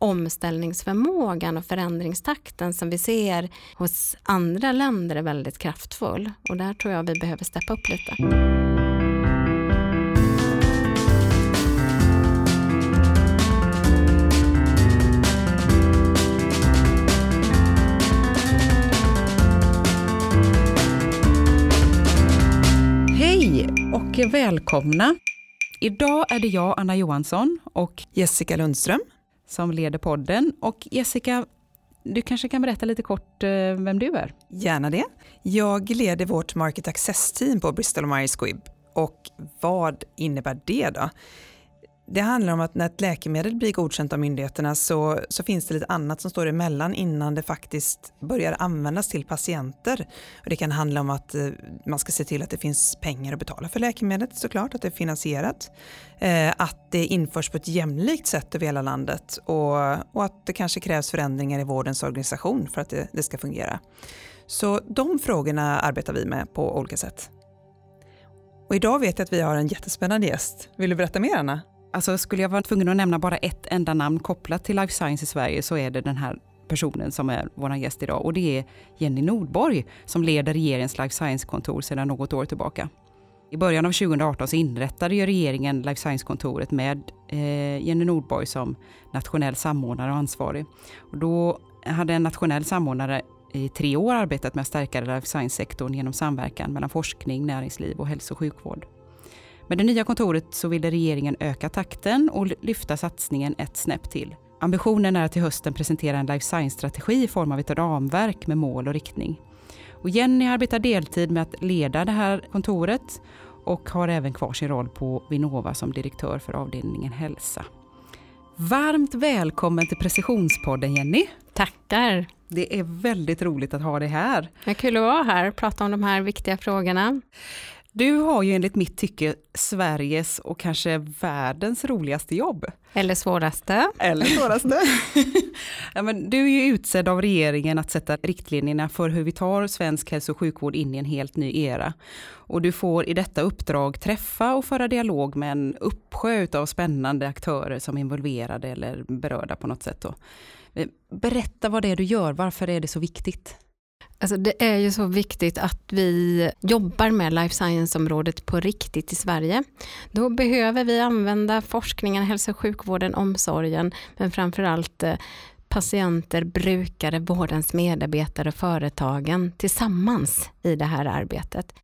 omställningsförmågan och förändringstakten som vi ser hos andra länder är väldigt kraftfull. Och där tror jag vi behöver steppa upp lite. Hej och välkomna. Idag är det jag, Anna Johansson och Jessica Lundström som leder podden. Och Jessica, du kanske kan berätta lite kort eh, vem du är? Gärna det. Jag leder vårt Market Access-team på Bristol Myers Squibb. Och vad innebär det då? Det handlar om att när ett läkemedel blir godkänt av myndigheterna så, så finns det lite annat som står emellan innan det faktiskt börjar användas till patienter. Och det kan handla om att eh, man ska se till att det finns pengar att betala för läkemedlet såklart, att det är finansierat. Eh, att det införs på ett jämlikt sätt över hela landet och, och att det kanske krävs förändringar i vårdens organisation för att det, det ska fungera. Så de frågorna arbetar vi med på olika sätt. Och idag vet jag att vi har en jättespännande gäst. Vill du berätta mer Anna? Alltså skulle jag vara tvungen att nämna bara ett enda namn kopplat till life science i Sverige så är det den här personen som är vår gäst idag och det är Jenny Nordborg som leder regeringens life science-kontor sedan något år tillbaka. I början av 2018 så inrättade ju regeringen life science-kontoret med eh, Jenny Nordborg som nationell samordnare och ansvarig. Och då hade en nationell samordnare i tre år arbetat med att stärka life science-sektorn genom samverkan mellan forskning, näringsliv och hälso och sjukvård. Med det nya kontoret så ville regeringen öka takten och lyfta satsningen ett snäpp till. Ambitionen är att till hösten presentera en life science-strategi i form av ett ramverk med mål och riktning. Och Jenny arbetar deltid med att leda det här kontoret och har även kvar sin roll på Vinnova som direktör för avdelningen hälsa. Varmt välkommen till Precisionspodden Jenny. Tackar. Det är väldigt roligt att ha dig här. Det är kul att vara här och prata om de här viktiga frågorna. Du har ju enligt mitt tycke Sveriges och kanske världens roligaste jobb. Eller svåraste. Eller svåraste. ja, men du är ju utsedd av regeringen att sätta riktlinjerna för hur vi tar svensk hälso och sjukvård in i en helt ny era. Och du får i detta uppdrag träffa och föra dialog med en uppsjö av spännande aktörer som är involverade eller berörda på något sätt. Då. Berätta vad det är du gör, varför är det så viktigt? Alltså det är ju så viktigt att vi jobbar med life science-området på riktigt i Sverige. Då behöver vi använda forskningen, hälso och sjukvården, omsorgen, men framförallt eh, patienter, brukare, vårdens medarbetare och företagen tillsammans i det här arbetet.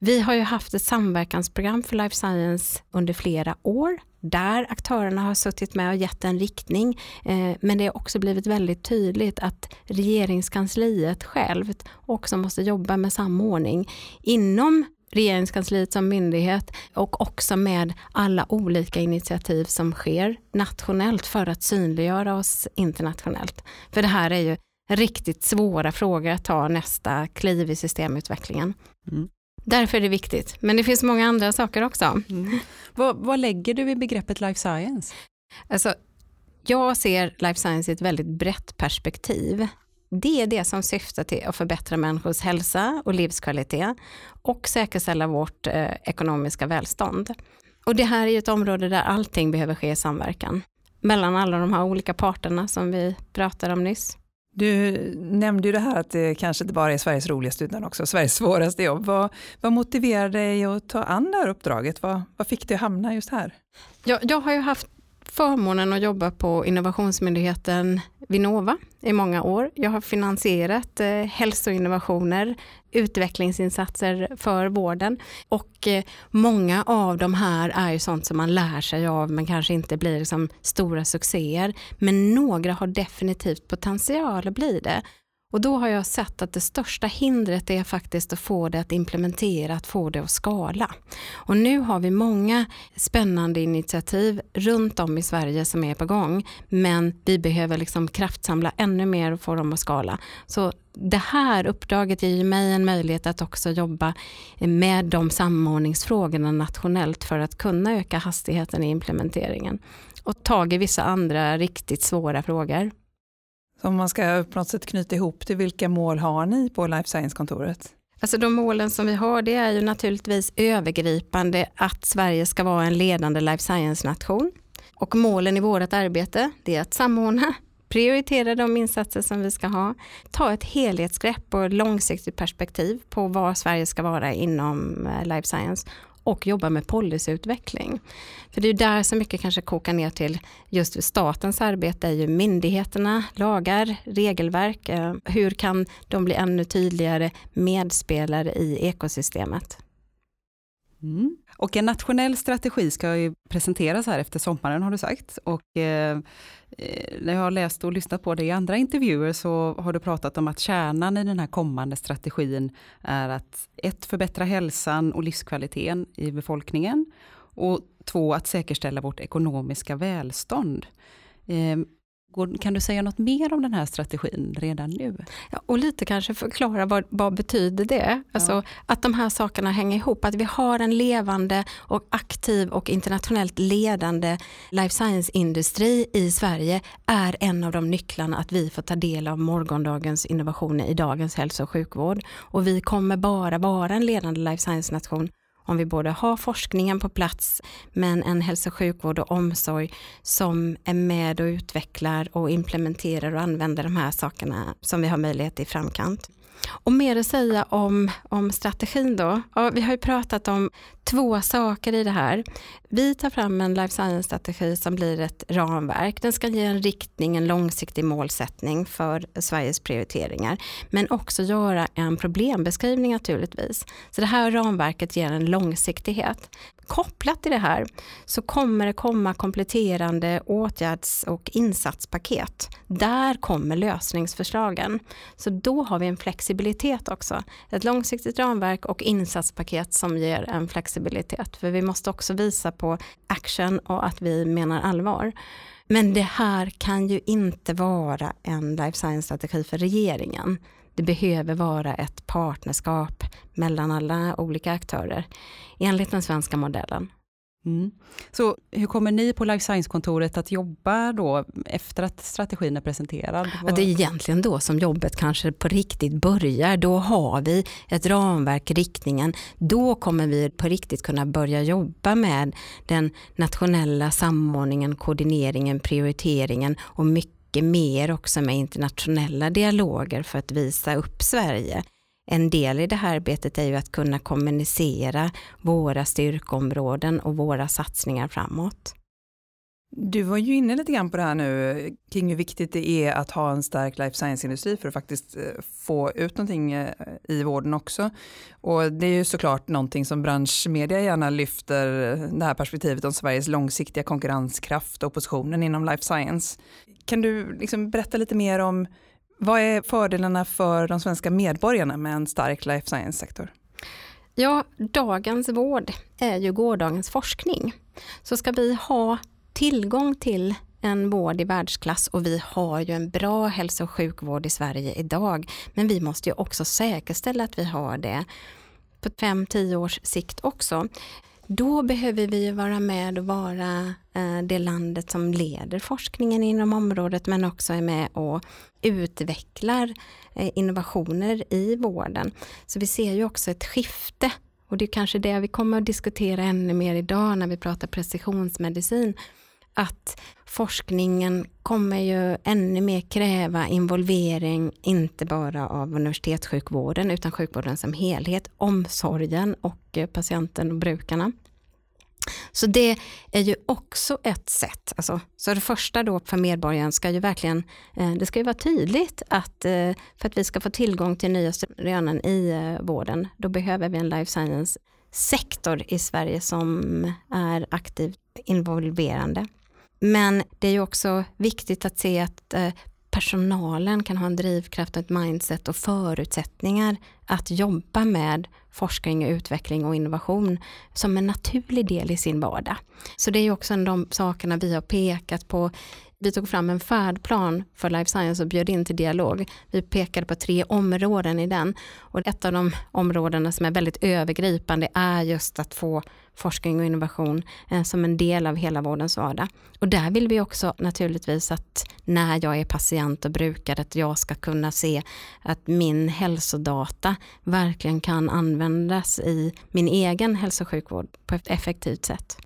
Vi har ju haft ett samverkansprogram för life science under flera år där aktörerna har suttit med och gett en riktning. Eh, men det har också blivit väldigt tydligt att regeringskansliet självt också måste jobba med samordning inom regeringskansliet som myndighet och också med alla olika initiativ som sker nationellt för att synliggöra oss internationellt. För det här är ju riktigt svåra frågor att ta nästa kliv i systemutvecklingen. Mm. Därför är det viktigt. Men det finns många andra saker också. Mm. Vad, vad, lägger du i begreppet life science? Alltså, jag ser life science i ett väldigt brett perspektiv. Det är det som syftar till att förbättra människors hälsa och livskvalitet och säkerställa vårt eh, ekonomiska välstånd. Och det här är ett område där allting behöver ske i samverkan mellan alla de här olika parterna som vi pratade om nyss. Du nämnde ju det här att det kanske inte bara är Sveriges roligaste utan också Sveriges svåraste jobb. Vad, vad motiverade dig att ta an det här uppdraget? Vad, vad fick dig att hamna just här? Jag, jag har ju haft förmånen att jobba på innovationsmyndigheten Vinnova i många år. Jag har finansierat eh, hälsoinnovationer, utvecklingsinsatser för vården och eh, många av de här är ju sånt som man lär sig av men kanske inte blir liksom stora succéer. Men några har definitivt potential att bli det. Och då har jag sett att det största hindret är faktiskt att få det att implementera, att få det att skala. Och nu har vi många spännande initiativ runt om i Sverige som är på gång, men vi behöver liksom kraftsamla ännu mer och få dem att skala. Så det här uppdraget ger mig en möjlighet att också jobba med de samordningsfrågorna nationellt för att kunna öka hastigheten i implementeringen och tag i vissa andra riktigt svåra frågor. Så om man ska på något sätt knyta ihop till vilka mål har ni på Life Science-kontoret? Alltså de målen som vi har det är ju naturligtvis övergripande att Sverige ska vara en ledande life science-nation. Och målen i vårt arbete det är att samordna, prioritera de insatser som vi ska ha, ta ett helhetsgrepp och långsiktigt perspektiv på var Sverige ska vara inom eh, life science och jobba med policyutveckling. För det är där så mycket kanske kokar ner till just statens arbete är ju myndigheterna, lagar, regelverk. Eh, hur kan de bli ännu tydligare medspelare i ekosystemet? Mm. Och en nationell strategi ska ju presenteras här efter sommaren har du sagt. Och eh, eh när jag har läst och lyssnat på dig i andra intervjuer så har du pratat om att kärnan i den här kommande strategin är att ett, förbättra hälsan och livskvaliteten i befolkningen och två, att säkerställa vårt ekonomiska välstånd. Eh, kan du säga något mer om den här strategin redan nu? Ja, och lite kanske förklara vad, vad betyder det? Alltså, ja. Att de här sakerna hänger ihop, att vi har en levande och aktiv och internationellt ledande life science-industri i Sverige är en av de nycklarna att vi får ta del av morgondagens innovationer i dagens hälso och sjukvård. Och vi kommer bara vara en ledande life science-nation om vi både har forskningen på plats men en hälso och sjukvård och omsorg som är med och utvecklar och implementerar och använder de här sakerna som vi har möjlighet i framkant. Och mer att säga om, om strategin då. Ja, vi har ju pratat om två saker i det här. Vi tar fram en life science-strategi som blir ett ramverk. Den ska ge en riktning, en långsiktig målsättning för Sveriges prioriteringar. Men också göra en problembeskrivning naturligtvis. Så det här ramverket ger en långsiktighet. Kopplat till det här så kommer det komma kompletterande åtgärds och insatspaket. Där kommer lösningsförslagen. Så då har vi en flexibilitet också. Ett långsiktigt ramverk och insatspaket som ger en flexibilitet. För vi måste också visa på action och att vi menar allvar. Men det här kan ju inte vara en life science-strategi för regeringen. Det behöver vara ett partnerskap mellan alla olika aktörer enligt den svenska modellen. Mm. Så hur kommer ni på Life Science-kontoret att jobba då efter att strategin är presenterad? Ja, det är egentligen då som jobbet kanske på riktigt börjar. Då har vi ett ramverk, riktningen. Då kommer vi på riktigt kunna börja jobba med den nationella samordningen, koordineringen, prioriteringen och mycket mycket mer också med internationella dialoger för att visa upp Sverige. En del i det här arbetet är ju att kunna kommunicera våra styrkområden och våra satsningar framåt. Du var ju inne lite grann på det här nu kring hur viktigt det är att ha en stark life science-industri för att faktiskt eh, få ut någonting eh, i vården också. Och det är ju såklart någonting som branschmedia gärna lyfter, det här perspektivet om Sveriges långsiktiga konkurrenskraft och positionen inom life science. Kan du liksom berätta lite mer om vad är fördelarna för de svenska medborgarna med en stark life science-sektor? Ja, dagens vård är ju gårdagens forskning. Så ska vi ha tillgång till en vård i världsklass och vi har ju en bra hälso och sjukvård i Sverige idag. Men vi måste ju också säkerställa att vi har det på 5-10 års sikt också. Då behöver vi vara med och vara eh, det landet som leder forskningen inom området men också är med och utvecklar eh, innovationer i vården. Så vi ser ju också ett skifte och det är kanske det vi kommer att diskutera ännu mer idag när vi pratar precisionsmedicin att forskningen kommer ju ännu mer kräva involvering, inte bara av universitetssjukvården utan sjukvården som helhet, omsorgen och eh, patienten och brukarna. Så det är ju också ett sätt. Alltså, så det första då för medborgaren ska ju verkligen, eh, det ska ju vara tydligt att eh, för att vi ska få tillgång till nya rönen i vården, då behöver vi en life science sektor i Sverige som är aktivt involverande. Men det är ju också viktigt att se att eh, personalen kan ha en drivkraft, ett mindset och förutsättningar att jobba med forskning, utveckling och innovation som en naturlig del i sin vardag. Så det är också en av de sakerna vi har pekat på vi tog fram en färdplan för life science och bjöd in till dialog. Vi pekade på tre områden i den och ett av de områdena som är väldigt övergripande är just att få forskning och innovation eh, som en del av hela vårdens vardag. Och där vill vi också naturligtvis att när jag är patient och brukare att jag ska kunna se att min hälsodata verkligen kan användas i min egen hälso och sjukvård på ett effektivt sätt.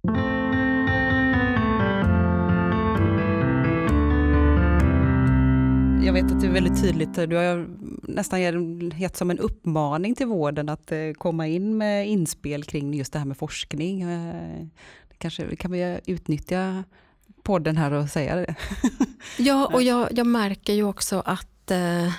Jag vet att det är väldigt tydligt, du har nästan gett som en uppmaning till vården att eh, komma in med inspel kring just det här med forskning. Eh, kanske kan vi utnyttja podden här och säga det. Ja, och jag, jag märker ju också att eh,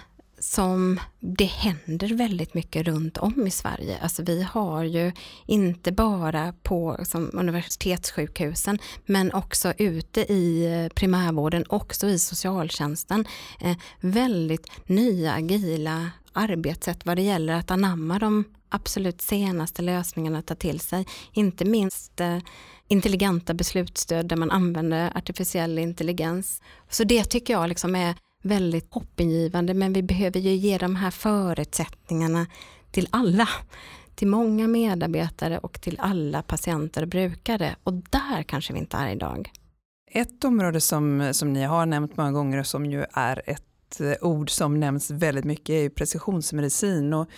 som det händer väldigt mycket runt om i Sverige. Alltså vi har ju inte bara på som universitetssjukhusen men också ute i eh, primärvården, också i socialtjänsten, eh, väldigt nya agila arbetssätt vad det gäller att anamma de absolut senaste lösningarna att ta till sig. Inte minst eh, intelligenta beslutsstöd där man använder artificiell intelligens. Så det tycker jag liksom är väldigt hoppingivande men vi behöver ju ge de här förutsättningarna till alla. Till många medarbetare och till alla patienter och brukare och där kanske vi inte är idag. Ett område som, som ni har nämnt många gånger och som ju är ett eh, ord som nämns väldigt mycket är ju precisionsmedicin. Och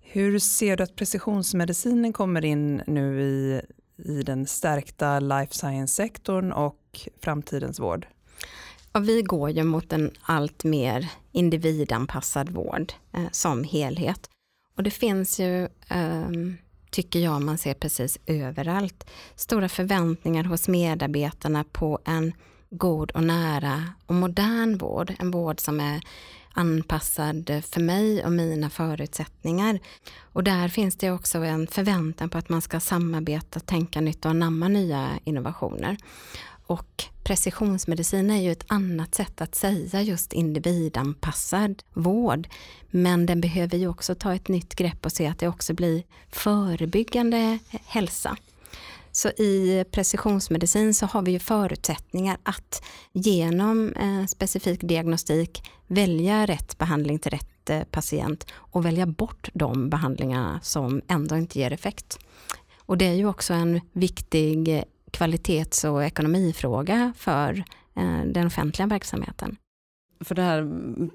hur ser du att precisionsmedicinen kommer in nu i, i den stärkta life science-sektorn och framtidens vård? Ja, vi går ju mot en allt mer individanpassad vård eh, som helhet. Och det finns ju, eh, tycker jag man ser precis överallt, stora förväntningar hos medarbetarna på en god och nära och modern vård. En vård som är anpassad för mig och mina förutsättningar. Och där finns det också en förväntan på att man ska samarbeta, tänka nytt och anamma nya innovationer. Och precisionsmedicin är ju ett annat sätt att säga just individanpassad vård. Men den behöver ju också ta ett nytt grepp och se att det också blir förebyggande hälsa. Så i precisionsmedicin så har vi ju förutsättningar att genom eh, specifik diagnostik välja rätt behandling till rätt eh, patient och välja bort de behandlingar som ändå inte ger effekt. Och det är ju också en viktig kvalitets och ekonomifråga för eh, den offentliga verksamheten. För det här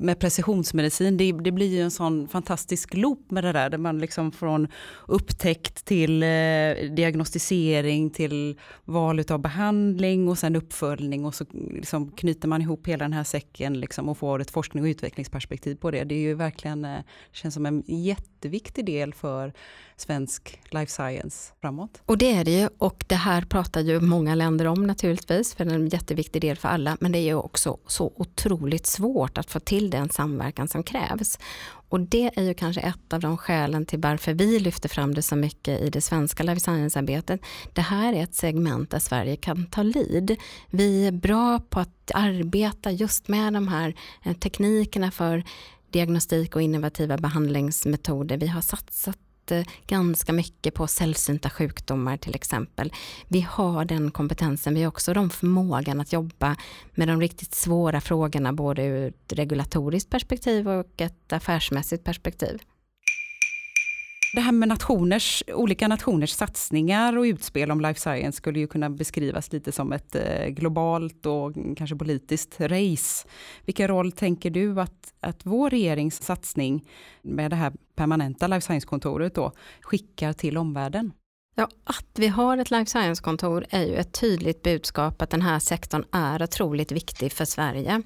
med precisionsmedicin, det, det, blir ju en sån fantastisk loop med det där, där man liksom från upptäckt till eh, diagnostisering till val av behandling och sen uppföljning och så liksom knyter man ihop hela den här säcken liksom och får ett forskning och utvecklingsperspektiv på det. Det är ju verkligen, eh, känns som en jätteviktig del för svensk life science framåt. Och det är det ju och det här pratar ju många länder om naturligtvis för det är en jätteviktig del för alla men det är ju också så otroligt svårt att få till den samverkan som krävs. Och det är ju kanske ett av de skälen till varför vi lyfter fram det så mycket i det svenska life science-arbetet. Det här är ett segment där Sverige kan ta lid. Vi är bra på att arbeta just med de här eh, teknikerna för diagnostik och innovativa behandlingsmetoder. Vi har satsat Eh, ganska mycket på sällsynta sjukdomar till exempel. Vi har den kompetensen, vi har också de förmågan att jobba med de riktigt svåra frågorna både ur ett regulatoriskt perspektiv och ett affärsmässigt perspektiv. Det här med nationers, olika nationers satsningar och utspel om life science skulle ju kunna beskrivas lite som ett eh, globalt och kanske politiskt race. Vilken roll tänker du att, att vår regerings satsning med det här permanenta life science-kontoret då skickar till omvärlden? Ja, att vi har ett life science-kontor är ju ett tydligt budskap att den här sektorn är otroligt viktig för Sverige.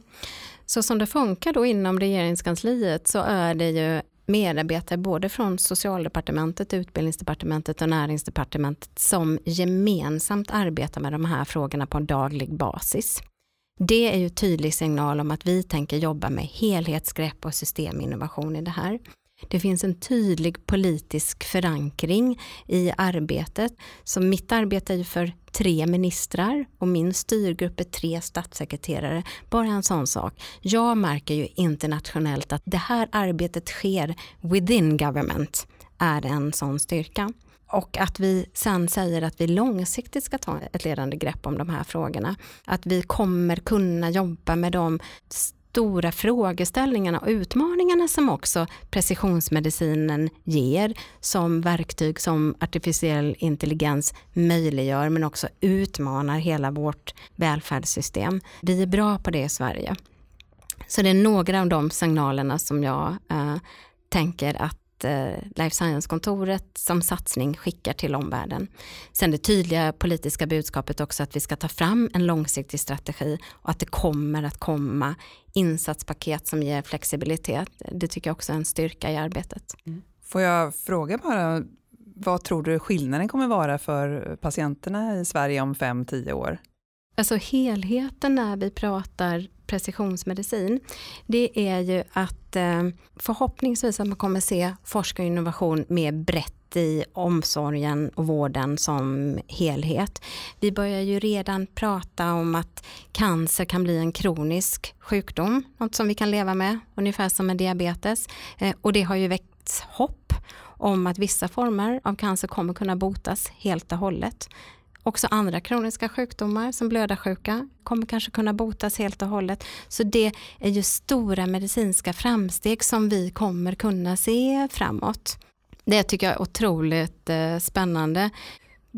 Så som det funkar då inom regeringskansliet så är det ju medarbetare både från socialdepartementet, utbildningsdepartementet och näringsdepartementet som gemensamt arbetar med de här frågorna på en daglig basis. Det är ju tydlig signal om att vi tänker jobba med helhetsgrepp och systeminnovation i det här. Det finns en tydlig politisk förankring i arbetet. Så mitt arbete är ju för tre ministrar och min styrgrupp är tre statssekreterare. Bara en sån sak. Jag märker ju internationellt att det här arbetet sker within government är en sån styrka. Och att vi sen säger att vi långsiktigt ska ta ett ledande grepp om de här frågorna. Att vi kommer kunna jobba med de stora frågeställningarna och utmaningarna som också precisionsmedicinen ger som verktyg som artificiell intelligens möjliggör men också utmanar hela vårt välfärdssystem. Vi är bra på det i Sverige. Så det är några av de signalerna som jag eh, tänker att eh, Life Science-kontoret som satsning skickar till omvärlden. Sen det tydliga politiska budskapet också att vi ska ta fram en långsiktig strategi och att det kommer att komma insatspaket som ger flexibilitet. Det tycker jag också är en styrka i arbetet. Mm. Får jag fråga bara, vad tror du skillnaden kommer vara för patienterna i Sverige om 5-10 år? Alltså helheten när vi pratar precisionsmedicin, det är ju att eh, förhoppningsvis att man kommer se forskning och innovation mer brett i omsorgen och vården som helhet. Vi börjar ju redan prata om att cancer kan bli en kronisk sjukdom, något som vi kan leva med, ungefär som med diabetes. Eh, och det har ju väckts hopp om att vissa former av cancer kommer kunna botas helt och hållet. Också andra kroniska sjukdomar som blödarsjuka kommer kanske kunna botas helt och hållet. Så det är ju stora medicinska framsteg som vi kommer kunna se framåt. Det tycker jag är otroligt eh, spännande.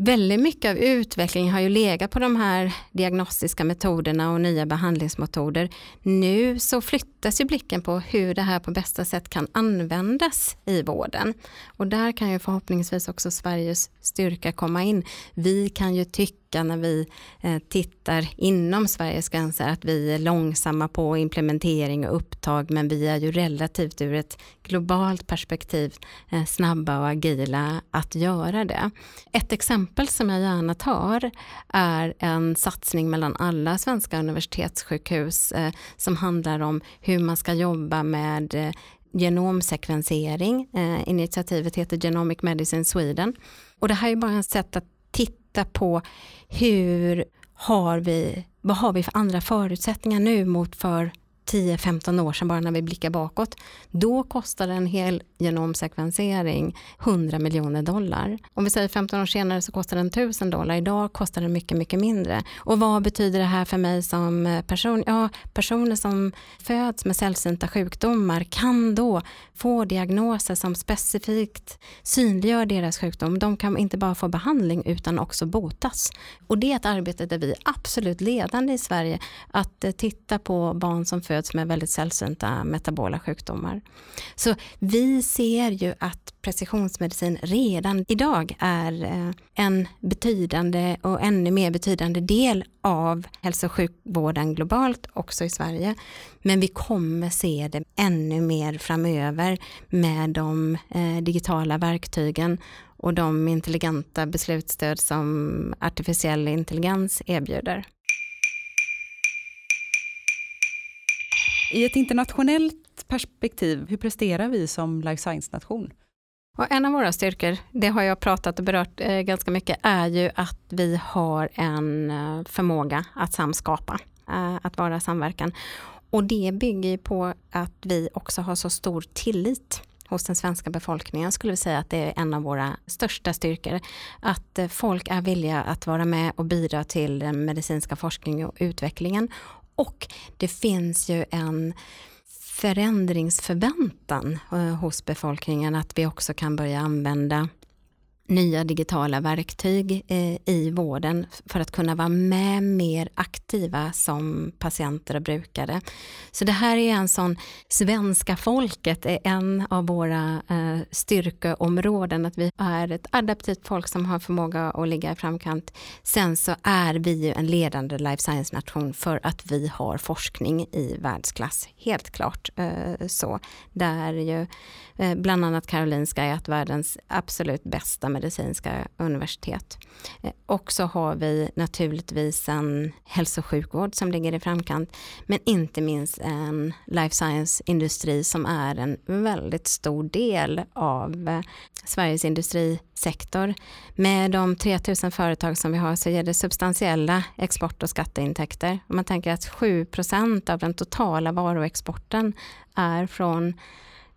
Väldigt mycket av utvecklingen har ju legat på de här diagnostiska metoderna och nya behandlingsmetoder. Nu så flyttas ju blicken på hur det här på bästa sätt kan användas i vården. Och där kan ju förhoppningsvis också Sveriges styrka komma in. Vi kan ju tycka tycka när vi eh, tittar inom Sveriges gränser att vi är långsamma på implementering och upptag men vi är ju relativt ur ett globalt perspektiv eh, snabba och agila att göra det. Ett exempel som jag gärna tar är en satsning mellan alla svenska universitetssjukhus eh, som handlar om hur man ska jobba med genomsekvensering. initiativet heter Genomic Medicine Sweden. Och det här är bara ett sätt att titta på hur har vi, vad har vi för andra förutsättningar nu mot för 10-15 år sedan bara när vi blickar bakåt. Då kostade en hel genomsekvensering 100 miljoner dollar. Om vi säger 15 år senare så kostar den 1000 dollar. Idag kostar den mycket, mycket mindre. Och vad betyder det här för mig som eh, person? Ja, personer som föds med sällsynta sjukdomar kan då få diagnoser som specifikt synliggör deras sjukdom. De kan inte bara få behandling utan också botas. Och det är ett arbete där vi är absolut ledande i Sverige att eh, titta på barn som föds med väldigt sällsynta metabola sjukdomar. Så vi ser ju att precisionsmedicin redan idag är eh, en betydande och ännu mer betydande del av hälso och sjukvården globalt, också i Sverige. Men vi kommer se det ännu mer framöver med de eh, digitala verktygen och de intelligenta beslutsstöd som artificiell intelligens erbjuder. I ett internationellt perspektiv, hur presterar vi som life science-nation? Och en av våra styrkor, det har jag pratat och berört eh, ganska mycket, är ju att vi har en eh, förmåga att samskapa, eh, att vara samverkan. Och det bygger på att vi också har så stor tillit hos den svenska befolkningen skulle vi säga att det är en av våra största styrkor. Att eh, folk är villiga att vara med och bidra till den medicinska forskningen och utvecklingen och det finns ju en förändringsförväntan eh, hos befolkningen att vi också kan börja använda nya digitala verktyg eh, i vården för att kunna vara med mer aktiva som patienter och brukare. Så det här är en sån, svenska folket är en av våra eh, styrkeområden, att vi är ett adaptivt folk som har förmåga att ligga i framkant. Sen så är vi ju en ledande life science-nation för att vi har forskning i världsklass, helt klart eh, så. Där ju bland annat Karolinska är ett världens absolut bästa medicinska universitet. Eh, och så har vi naturligtvis en hälso och sjukvård som ligger i framkant, men inte minst en life science-industri som är en väldigt stor del av eh, Sveriges industrisektor. Med de 3000 företag som vi har så ger det substantiella export och skatteintäkter. Om man tänker att 7% av den totala varuexporten är från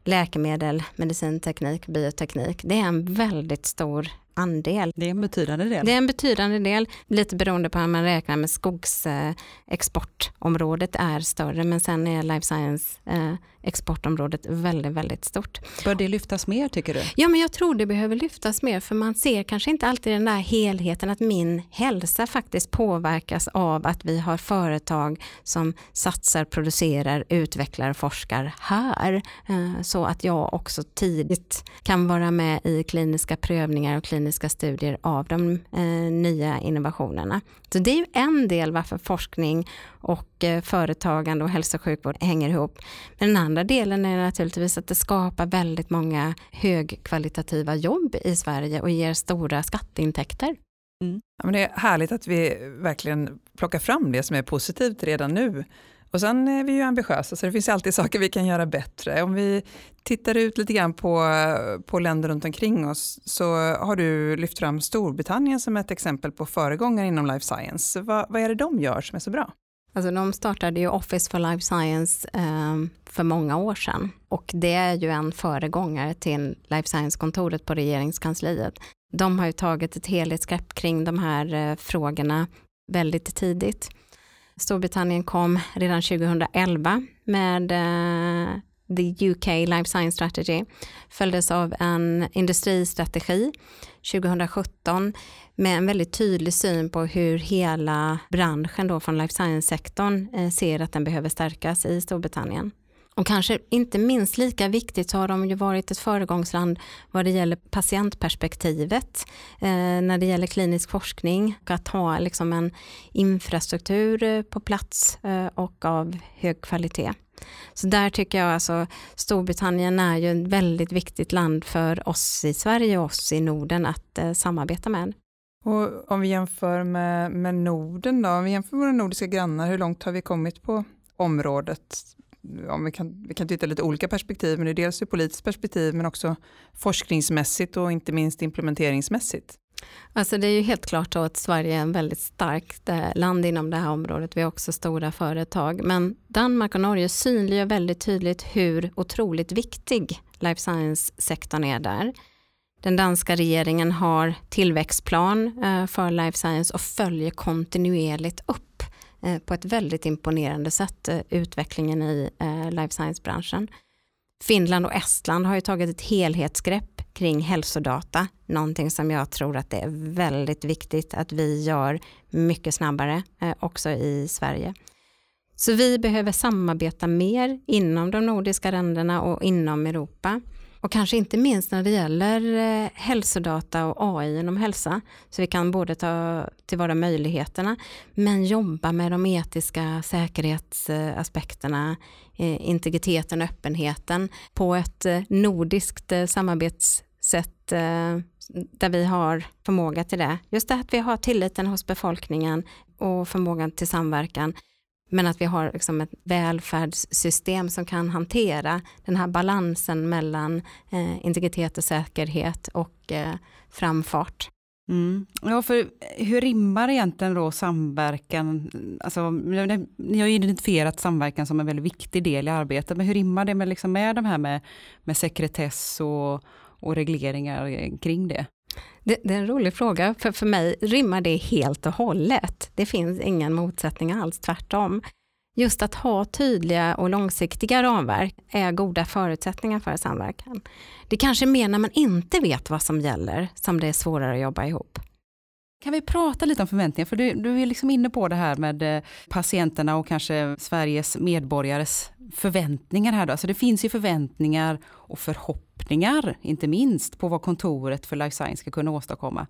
läkemedel, medicinteknik, bioteknik. Det är en väldigt stor andel. Det är en betydande del. Det är en betydande del, lite beroende på hur man räknar med skogsexportområdet är större, men sen är life science eh, exportområdet väldigt, väldigt stort. Bör det lyftas mer tycker du? Ja, men jag tror det behöver lyftas mer, för man ser kanske inte alltid den där helheten att min hälsa faktiskt påverkas av att vi har företag som satsar, producerar, utvecklar och forskar här. Eh, så att jag också tidigt kan vara med i kliniska prövningar och kliniska studier av de eh, nya innovationerna. Så det är ju en del varför forskning och mycket företagande och hälso och sjukvård hänger ihop. Men den andra delen är naturligtvis att det skapar väldigt många högkvalitativa jobb i Sverige och ger stora skatteintäkter. Mm. Ja, men det är härligt att vi verkligen plockar fram det som är positivt redan nu. Och sen är vi ju ambitiösa så det finns alltid saker vi kan göra bättre. Om vi tittar ut lite grann på, på länder runt omkring oss så har du lyft fram Storbritannien som ett exempel på föregångare inom life science. Va, vad är det de gör som är så bra? Alltså de startade ju Office for Life Science eh, för många år sedan och det är ju en föregångare till Life Science-kontoret på regeringskansliet. De har ju tagit ett helhetsgrepp kring de här eh, frågorna väldigt tidigt. Storbritannien kom redan 2011 med eh, The UK Life Science Strategy, följdes av en industristrategi 2017 med en väldigt tydlig syn på hur hela branschen då från life science-sektorn eh, ser att den behöver stärkas i Storbritannien. Och kanske inte minst lika viktigt så har de ju varit ett föregångsland vad det gäller patientperspektivet eh, när det gäller klinisk forskning och att ha liksom en infrastruktur eh, på plats eh, och av hög kvalitet. Så där tycker jag alltså Storbritannien är ju ett väldigt viktigt land för oss i Sverige och oss i Norden att eh, samarbeta med. Och om vi jämför med, med Norden då, om vi jämför med våra nordiska grannar, hur långt har vi kommit på området? Om vi, kan, vi kan titta lite olika perspektiv, men det är dels ur politiskt perspektiv men också forskningsmässigt och inte minst implementeringsmässigt. Alltså det är ju helt klart att Sverige är en väldigt starkt eh, land inom det här området. Vi har också stora företag. Men Danmark och Norge synliggör väldigt tydligt hur otroligt viktig life science-sektorn är där. Den danska regeringen har tillväxtplan eh, för life science och följer kontinuerligt upp eh, på ett väldigt imponerande sätt eh, utvecklingen i life science-branschen. Finland och Estland har ju tagit ett helhetsgrepp kring hälsodata, någonting som jag tror att det är väldigt viktigt att vi gör mycket snabbare också i Sverige. Så vi behöver samarbeta mer inom de nordiska länderna och inom Europa. Och kanske inte minst när det gäller eh, hälsodata och AI inom hälsa. Så vi kan både ta tillvara möjligheterna men jobba med de etiska säkerhetsaspekterna, eh, integriteten och öppenheten på ett eh, nordiskt samarbetssätt där vi har förmåga till det. Just det att vi har tilliten hos befolkningen och förmågan till samverkan men att vi har liksom ett välfärdssystem som kan hantera den här balansen mellan eh, integritet och säkerhet och eh, framfart. Mm. Ja, för hur rimmar egentligen då samverkan, alltså, ni har identifierat samverkan som en väldigt viktig del i arbetet, men hur rimmar det med, liksom med de här med, med sekretess och, och regleringar kring det? Det, det, är en rolig fråga, för för mig rimmar det helt och hållet. Det finns ingen motsättning alls, tvärtom. Just att ha tydliga och långsiktiga ramverk är goda förutsättningar för samverkan. Det kanske är mer när man inte vet vad som gäller som det är svårare att jobba ihop. Kan vi prata lite om förväntningar? För du, du är liksom inne på det här med eh, patienterna och kanske Sveriges medborgares förväntningar här. Då. Alltså det finns ju förväntningar och förhoppningar, inte minst, på vad kontoret för life science ska kunna åstadkomma.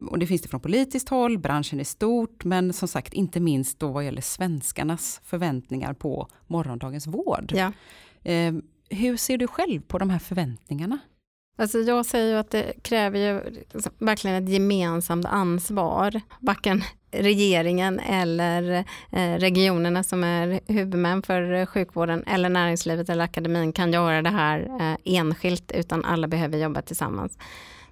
Och det finns det från politiskt håll, branschen är stort, men som sagt inte minst då vad gäller svenskarnas förväntningar på morgondagens vård. Ja. Eh, hur ser du själv på de här förväntningarna? Alltså jag säger ju att det kräver ju liksom verkligen ett gemensamt ansvar. Varken regeringen eller eh, regionerna som är huvudmän för eh, sjukvården eller näringslivet eller akademin kan göra det här eh, enskilt utan alla behöver jobba tillsammans.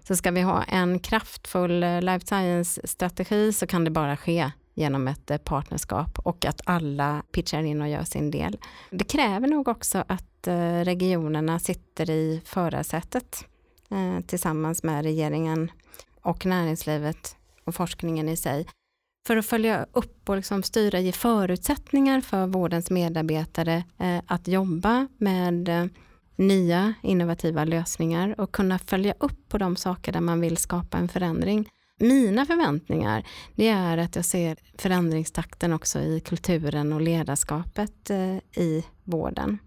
Så ska vi ha en kraftfull life science-strategi så kan det bara ske genom ett partnerskap och att alla pitchar in och gör sin del. Det kräver nog också att regionerna sitter i förarsätet Eh, tillsammans med regeringen och näringslivet och forskningen i sig för att följa upp och liksom styra, ge förutsättningar för vårdens medarbetare eh, att jobba med eh, nya innovativa lösningar och kunna följa upp på de saker där man vill skapa en förändring. Mina förväntningar det är att jag ser förändringstakten också i kulturen och ledarskapet eh, i vården.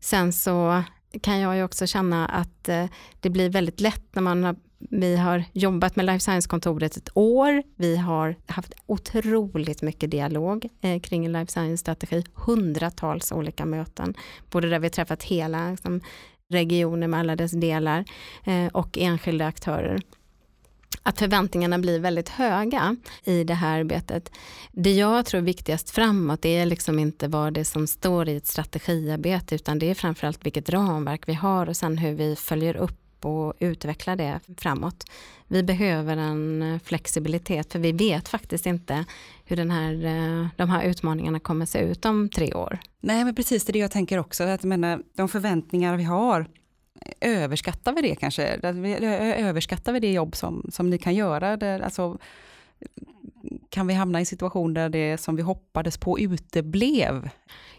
Sen så kan jag ju också känna att eh, det blir väldigt lätt när man har vi har jobbat med Life Science-kontoret ett år. Vi har haft otroligt mycket dialog eh, kring en Life Science-strategi. Hundratals olika möten. Både där vi träffat hela liksom, regioner med alla dess delar eh, och enskilda aktörer att förväntningarna blir väldigt höga i det här arbetet. Det jag tror är viktigast framåt det är liksom inte vad det som står i ett strategiarbete utan det är framförallt vilket ramverk vi har och sen hur vi följer upp och utveckla det framåt. Vi behöver en flexibilitet för vi vet faktiskt inte hur den här, eh, de här utmaningarna kommer se ut om tre år. Nej men precis det är det jag tänker också, att menar, de förväntningar vi har överskattar vi det kanske? Överskattar vi det jobb som, som ni kan göra? Det, alltså, kan vi hamna i en situation där det som vi hoppades på uteblev?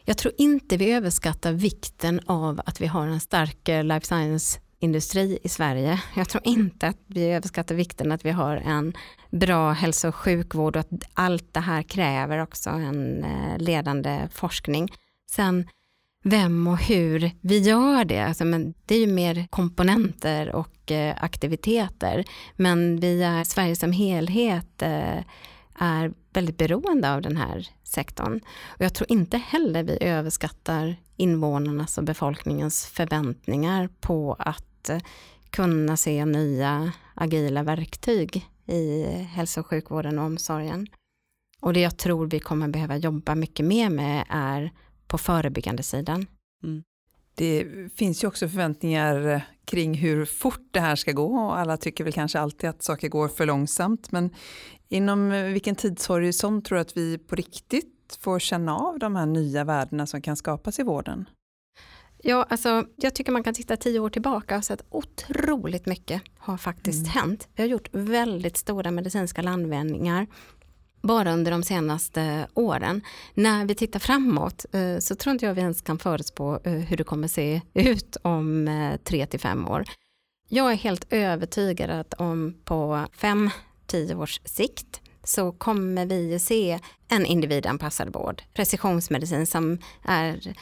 Jag tror inte vi överskattar vikten av att vi har en stark eh, life science industri i Sverige. Jag tror inte att vi överskattar vikten att vi har en bra hälso och sjukvård och att allt det här kräver också en eh, ledande forskning. Sen vem och hur vi gör det, alltså, men det är ju mer komponenter och eh, aktiviteter. Men vi är, Sverige som helhet eh, är väldigt beroende av den här sektorn. Och jag tror inte heller vi överskattar invånarnas och befolkningens förväntningar på att eh, kunna se nya agila verktyg i hälso och sjukvården och omsorgen. Och det jag tror vi kommer behöva jobba mycket mer med är på förebyggande sidan. Mm. Det finns ju också förväntningar kring hur fort det här ska gå och alla tycker väl kanske alltid att saker går för långsamt. Men inom vilken tidshorisont tror du att vi på riktigt får känna av de här nya värdena som kan skapas i vården? Ja, alltså, jag tycker man kan titta tio år tillbaka och se att otroligt mycket har faktiskt mm. hänt. Vi har gjort väldigt stora medicinska landvinningar bara under de senaste åren. När vi tittar framåt eh, så tror inte jag vi ens kan förutspå eh, hur det kommer se ut om eh, tre till fem år. Jag är helt övertygad att om på fem, tio års sikt så kommer vi se en individanpassad vård. Precisionsmedicin som är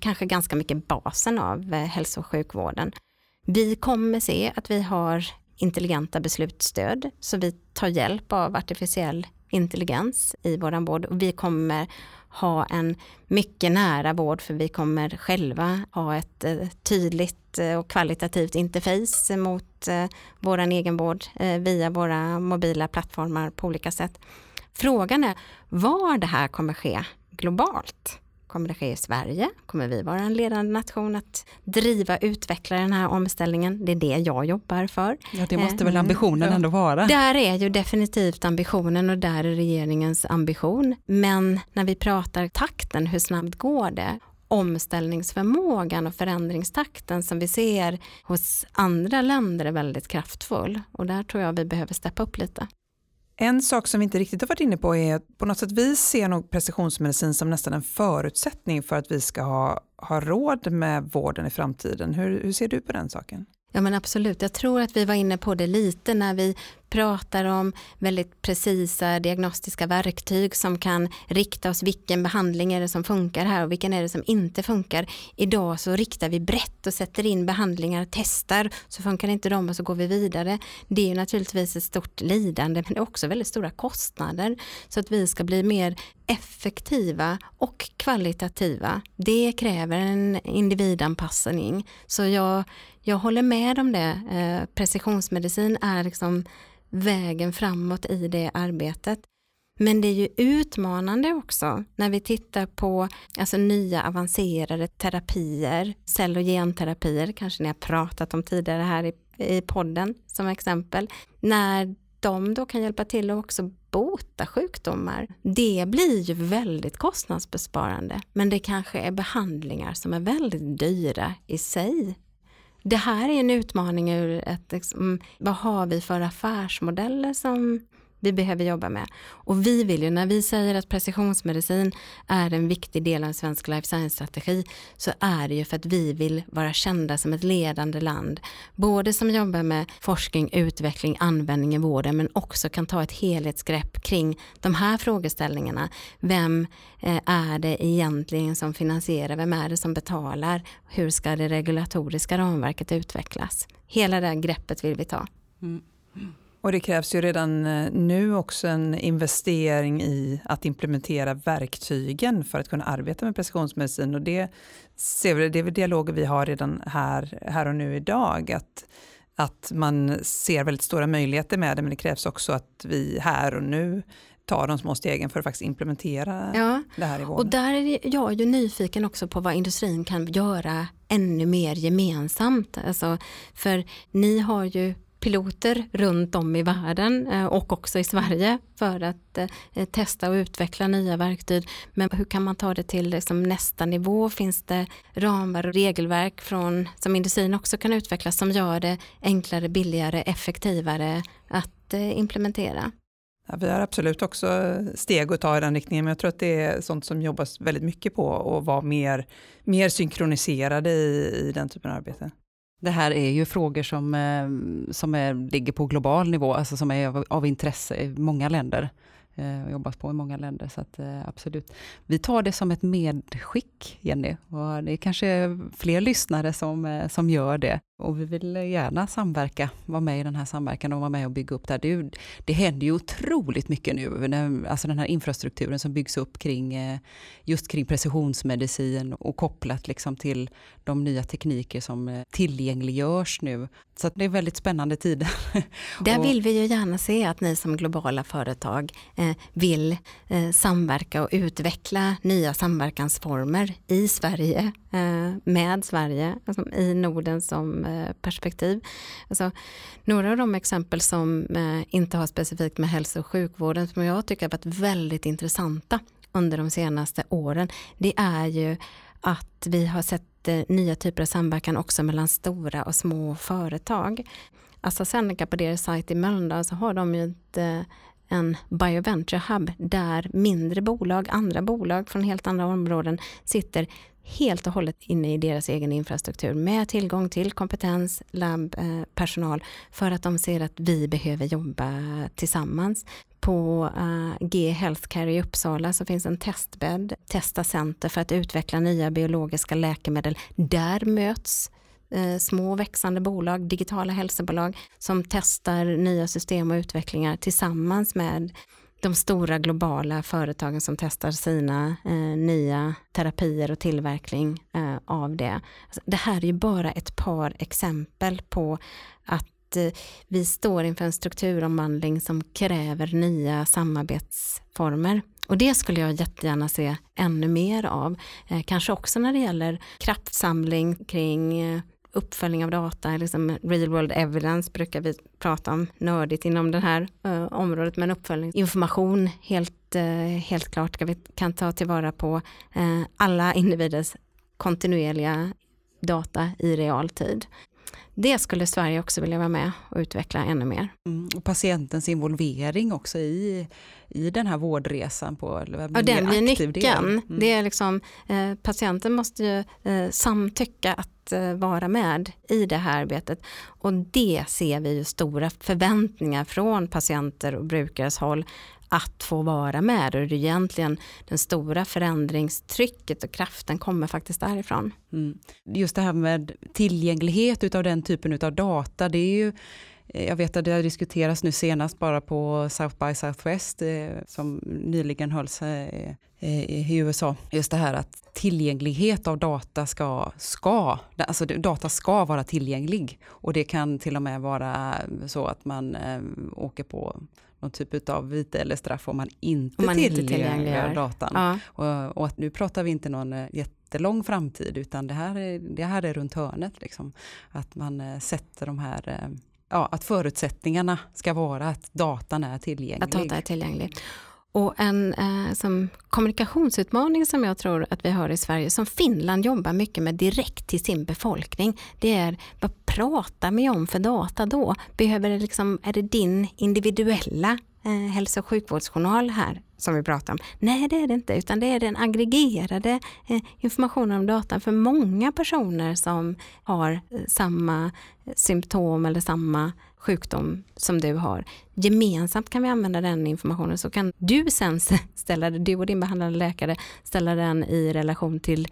kanske ganska mycket basen av hälso och sjukvården. Vi kommer se att vi har intelligenta beslutsstöd så vi tar hjälp av artificiell intelligens i våran vård. Vi kommer ha en mycket nära vård för vi kommer själva ha ett eh, tydligt eh, och kvalitativt interface mot vår våran egenvård via våra mobila plattformar på olika sätt. Frågan är var det här kommer ske globalt. Kommer det ske i Sverige? Kommer vi vara en ledande nation att driva, utveckla den här omställningen? Det är det jag jobbar för. Ja, det måste väl ambitionen mm. ändå vara? Där är ju definitivt ambitionen och där är regeringens ambition. Men när vi pratar takten, hur snabbt går det? omställningsförmågan och förändringstakten som vi ser hos andra länder är väldigt kraftfull och där tror jag vi behöver steppa upp lite. En sak som vi inte riktigt har varit inne på är att på något sätt vi ser nog precisionsmedicin som nästan en förutsättning för att vi ska ha, ha råd med vården i framtiden. Hur, hur ser du på den saken? Ja men absolut, jag tror att vi var inne på det lite när vi pratar om väldigt precisa diagnostiska verktyg som kan rikta oss vilken behandling är det som funkar här och vilken är det som inte funkar. Idag så riktar vi brett och sätter in behandlingar, testar, så funkar inte de och så går vi vidare. Det är naturligtvis ett stort lidande men det är också väldigt stora kostnader så att vi ska bli mer effektiva och kvalitativa. Det kräver en individanpassning. Så jag, jag håller med om det. Eh, precisionsmedicin är liksom vägen framåt i det arbetet. Men det är ju utmanande också när vi tittar på alltså, nya avancerade terapier, cell och genterapier, kanske ni har pratat om tidigare här i, i podden som exempel. När de då kan hjälpa till att också bota sjukdomar. Det blir ju väldigt kostnadsbesparande men det kanske är behandlingar som är väldigt dyra i sig det här är en utmaning ur ett, liksom, vad har vi för affärsmodeller som vi behöver jobba med. Och vi vill ju, när vi säger att precisionsmedicin är en viktig del av svensk life science-strategi, så är det ju för att vi vill vara kända som ett ledande land. Både som jobbar med forskning, utveckling, användning i vården, men också kan ta ett helhetsgrepp kring de här frågeställningarna. Vem eh, är det egentligen som finansierar? Vem är det som betalar? Hur ska det regulatoriska ramverket utvecklas? Hela det här greppet vill vi ta. Mm. Och det krävs ju redan eh, nu också en investering i att implementera verktygen för att kunna arbeta med precisionsmedicin. Och det, ser vi, det är väl dialoger vi har redan här, här och nu idag. Att, att man ser väldigt stora möjligheter med det men det krävs också att vi här och nu tar de små stegen för att faktiskt implementera ja. det här i vården. Och där är jag ju nyfiken också på vad industrin kan göra ännu mer gemensamt. Alltså, för ni har ju piloter runt om i världen eh, och också i Sverige för att eh, testa och utveckla nya verktyg. Men hur kan man ta det till liksom nästa nivå? Finns det ramar och regelverk från, som industrin också kan utveckla som gör det enklare, billigare, effektivare att implementera? Ja, vi har absolut också steg att ta i den riktningen, men jag tror att det är sånt som jobbas väldigt mycket på och vara mer, mer synkroniserade i, i den typen av arbete. Det här är ju frågor som, eh, som är, ligger på global nivå, alltså som är av, av intresse i många länder. Eh, jobbas på i många länder, så att, eh, absolut. Vi tar det som ett medskick, Jenny, och det är kanske fler lyssnare som, eh, som gör det. Och vi vill gärna samverka, vara med i den här samverkan och vara med och bygga upp det här. Det, det händer ju otroligt mycket nu, alltså den här infrastrukturen som byggs upp kring eh, just kring precisionsmedicin och kopplat liksom till de nya tekniker som eh, tillgängliggörs nu. Så det är väldigt spännande tider. Där vill vi ju gärna se att ni som globala företag eh, vill samverka och utveckla nya samverkansformer i Sverige, med Sverige, alltså i Norden som perspektiv. Alltså, några av de exempel som eh, inte har specifikt med hälso och sjukvården som jag tycker har varit väldigt intressanta under de senaste åren, det är ju att vi har sett eh, nya typer av samverkan också mellan stora och små företag. Alltså, AstraZeneca på deras sajt i Mölndal så har de ju ett, en bioventure hub där mindre bolag, andra bolag från helt andra områden sitter helt och hållet inne i deras egen infrastruktur med tillgång till kompetens, labbpersonal eh, för att de ser att vi behöver jobba tillsammans. På eh, G Healthcare i Uppsala så finns en testbädd, Testa Center för att utveckla nya biologiska läkemedel. Där möts eh, små växande bolag, digitala hälsobolag som testar nya system och utvecklingar tillsammans med de stora globala företagen som testar sina eh, nya terapier och tillverkning eh, av det. Alltså, det här är ju bara ett par exempel på att eh, vi står inför en strukturomvandling som kräver nya samarbetsformer. Och det skulle jag jättegärna se ännu mer av. Eh, kanske också när det gäller kraftsamling kring eh, uppföljning av data, liksom real world evidence brukar vi prata om nördigt inom det här uh, området, men uppföljning, information helt, uh, helt klart ska vi kan ta tillvara på uh, alla individers kontinuerliga data i realtid. Det skulle Sverige också vilja vara med och utveckla ännu mer. Mm, och patientens involvering också i, i den här vårdresan. På, ja, den blir nyckeln. Mm. Det är liksom, eh, patienten måste ju eh, samtycka att eh, vara med i det här arbetet. Och det ser vi ju stora förväntningar från patienter och brukares håll att få vara med. Och det är egentligen den stora förändringstrycket och kraften kommer faktiskt därifrån. Mm. Just det här med tillgänglighet utav den typen av data, det är ju eh, jag vet att det har diskuterats nu senast bara på South by Southwest eh, som nyligen hölls eh, i USA. Just det här att tillgänglighet av data ska, ska, alltså data ska vara tillgänglig. Och det kan till och med vara så att man åker på någon typ av vite eller straff om man inte, om tillgängliggör datan. Ja. Och, och, att nu pratar vi inte någon eh, jättelång framtid utan det här är, det här är runt hörnet. Liksom. Att man äh, sätter de här äh, ja, att förutsättningarna ska vara att datan är tillgänglig. Att data är tillgänglig. Och en eh, som kommunikationsutmaning som jag tror att vi har i Sverige, som Finland jobbar mycket med direkt till sin befolkning, det är vad pratar vi om för data då? Behöver det liksom, är det din individuella eh, hälso och sjukvårdsjournal här som vi pratar om? Nej, det är det inte, utan det är den aggregerade eh, informationen om datan för många personer som har eh, samma eh, symptom eller samma sjukdom som du har. Gemensamt kan vi använda den informationen så kan du sen ställa du och din behandlande läkare ställa den i relation till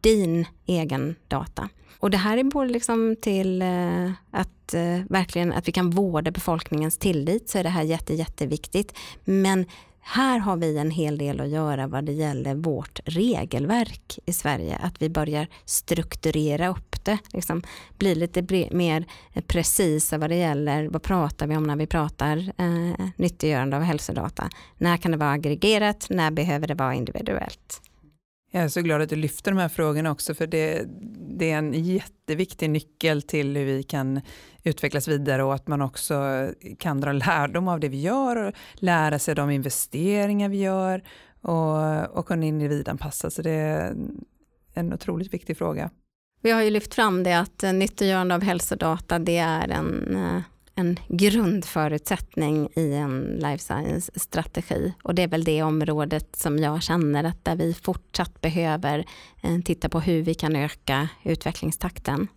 din egen data. Och det här är både liksom till eh, att eh, verkligen att vi kan vårda befolkningens tillit så är det här jätte, jätteviktigt. Men här har vi en hel del att göra vad det gäller vårt regelverk i Sverige. Att vi börjar strukturera upp det, liksom bli lite mer precisa vad det gäller vad pratar vi om när vi pratar eh, nyttiggörande av hälsodata. När kan det vara aggregerat? När behöver det vara individuellt? Jag är så glad att du lyfter de här frågorna också för det, det, är en jätteviktig nyckel till hur vi kan utvecklas vidare och att man också kan dra lärdom av det vi gör och lära sig de investeringar vi gör och, och kunna individanpassa. Så det är en otroligt viktig fråga. Vi har ju lyft fram det att nyttiggörande av hälsodata det är en eh, en grundförutsättning i en life science-strategi. Och det är väl det området som jag känner att där vi fortsatt behöver eh, titta på hur vi kan öka utvecklingstakten.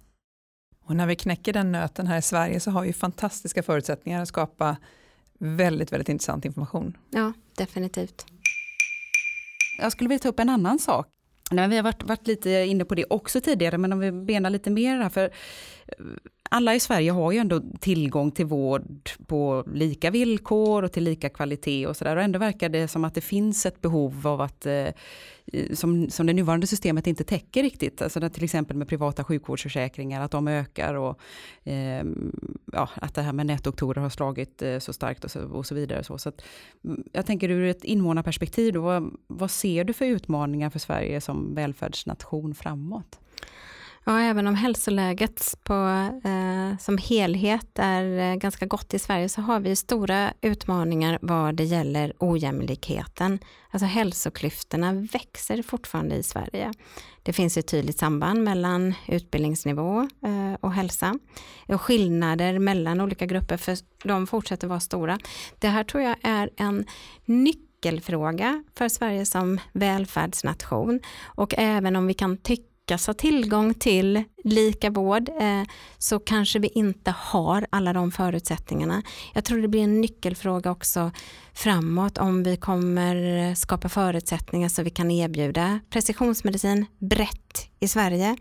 Och när vi knäcker den nöten här i Sverige så har vi fantastiska förutsättningar att skapa väldigt, väldigt intressant information. Ja, definitivt. Jag skulle vilja ta upp en annan sak vi har varit, varit lite inne på det också tidigare, men om vi benar lite mer här, för eh, alla i Sverige har ju ändå tillgång till vård på lika villkor och till lika kvalitet och sådär. Och ändå verkar det som att det finns ett behov av att, eh, som, som det nuvarande systemet inte täcker riktigt. Alltså till exempel med privata sjukvårdsförsäkringar, att de ökar och eh, ja, att det här med nätdoktorer har slagit eh, så starkt och så, och så vidare. Så, så att, mm, jag tänker ur ett invånarperspektiv, då, vad, vad ser du för utmaningar för Sverige som välfärdsnation framåt? Ja, även om hälsoläget på, eh, som helhet är eh, ganska gott i Sverige så har vi stora utmaningar vad det gäller ojämlikheten. Alltså hälsoklyftorna växer fortfarande i Sverige. Det finns ett tydligt samband mellan utbildningsnivå eh, och hälsa. Och skillnader mellan olika grupper, för de fortsätter vara stora. Det här tror jag är en nyckelfråga för Sverige som välfärdsnation. Och även om vi kan tycka lyckas ha tillgång till lika vård eh, så kanske vi inte har alla de förutsättningarna. Jag tror det blir en nyckelfråga också framåt om vi kommer skapa förutsättningar så vi kan erbjuda precisionsmedicin brett i Sverige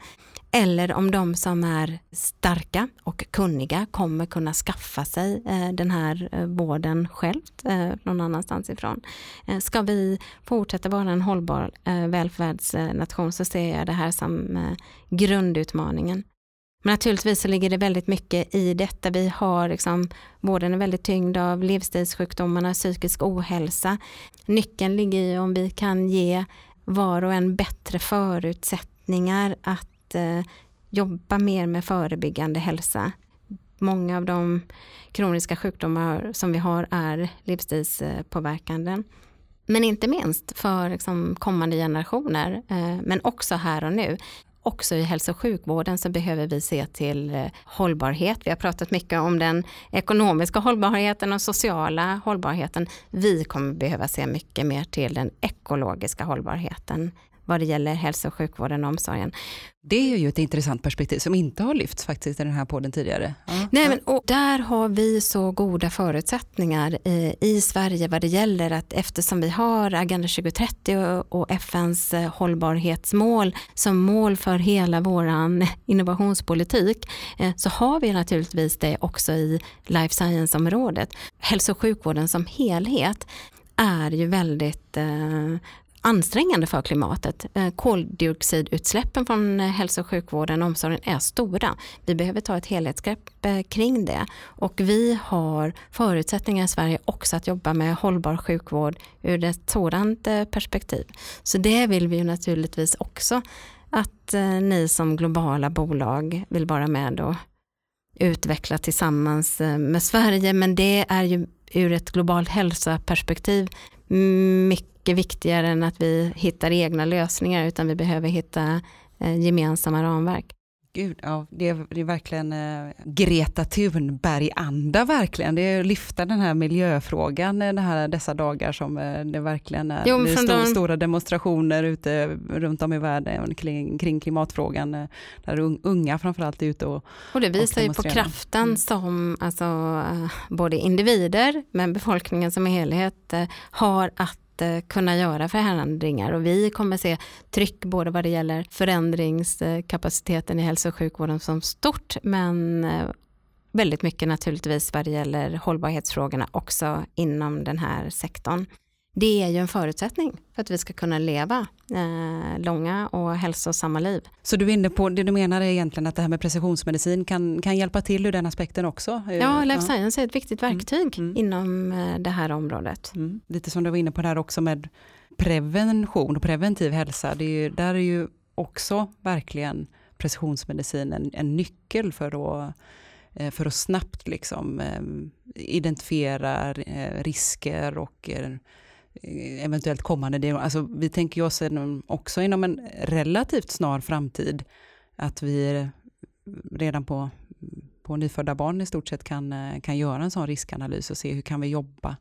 eller om de som är starka och kunniga kommer kunna skaffa sig eh, den här eh, vården självt eh, någon annanstans ifrån. Ska vi fortsätta vara en hållbar välfärdsnation så ser jag det här som grundutmaningen. Men naturligtvis så ligger det väldigt mycket i detta. Vi har liksom, vården är väldigt tyngd av livsstilssjukdomarna, psykisk ohälsa. Nyckeln ligger i om vi kan ge var och en bättre förutsättningar att att eh, jobba mer med förebyggande hälsa. Många av de kroniska sjukdomar som vi har är livsstilspåverkande. Men inte minst för liksom, kommande generationer, eh, men också här och nu. Också i hälso och sjukvården så behöver vi se till eh, hållbarhet. Vi har pratat mycket om den ekonomiska hållbarheten och sociala hållbarheten. Vi kommer behöva se mycket mer till den ekologiska hållbarheten vad det gäller hälso och sjukvården och omsorgen. Det är ju ett intressant perspektiv som inte har lyfts faktiskt i den här podden tidigare. Ja. Nej, men, och där har vi så goda förutsättningar i, i Sverige vad det gäller att eftersom vi har Agenda 2030 och, och FNs eh, hållbarhetsmål som mål för hela vår innovationspolitik eh, så har vi naturligtvis det också i life science-området. Hälso och sjukvården som helhet är ju väldigt eh, ansträngande för klimatet. Eh, koldioxidutsläppen från eh, hälso och sjukvården och omsorgen är stora. Vi behöver ta ett helhetsgrepp eh, kring det och vi har förutsättningar i Sverige också att jobba med hållbar sjukvård ur ett sådant perspektiv. Så det vill vi ju naturligtvis också att ni som globala bolag vill vara med och utveckla tillsammans med Sverige men det är ju ur ett globalt hälsoperspektiv mycket viktigare än att vi hittar egna lösningar utan vi behöver hitta eh, gemensamma ramverk. Gud, ja, det, är, det är verkligen eh, Greta Thunberg-anda verkligen. Det är att lyfta den här miljöfrågan den här, dessa dagar som eh, det verkligen är. Jo, det är stor, de... stora demonstrationer ute runt om i världen kring, kring klimatfrågan. Eh, där unga framförallt är ute och Och det visar och ju på kraften mm. som alltså, eh, både individer men befolkningen som helhet eh, har att inte eh, kunna göra förändringar och vi kommer se tryck både vad det gäller förändringskapaciteten i hälso och sjukvården som stort men eh, väldigt mycket naturligtvis vad det gäller hållbarhetsfrågorna också inom den här sektorn. Det är ju en förutsättning för att vi ska kunna leva eh, långa och hälsosamma liv. Så du är inne på, det du menar är egentligen att det här med precisionsmedicin kan, kan hjälpa till ur den aspekten också? Ja, life science är ett viktigt mm. verktyg mm. inom eh, det här området. Mm. Lite som du var inne på där också med prevention och preventiv hälsa, det är ju, där är ju också verkligen precisionsmedicin en, en nyckel för att eh, för att snabbt liksom, eh, identifiera risker och Eh, Eh, eventuellt kommande diagnos. Alltså, vi tänker oss också inom en relativt snar framtid att vi redan på, på nyfödda barn i stort sett kan, eh, kan göra en sån riskanalys och se hur kan vi jobba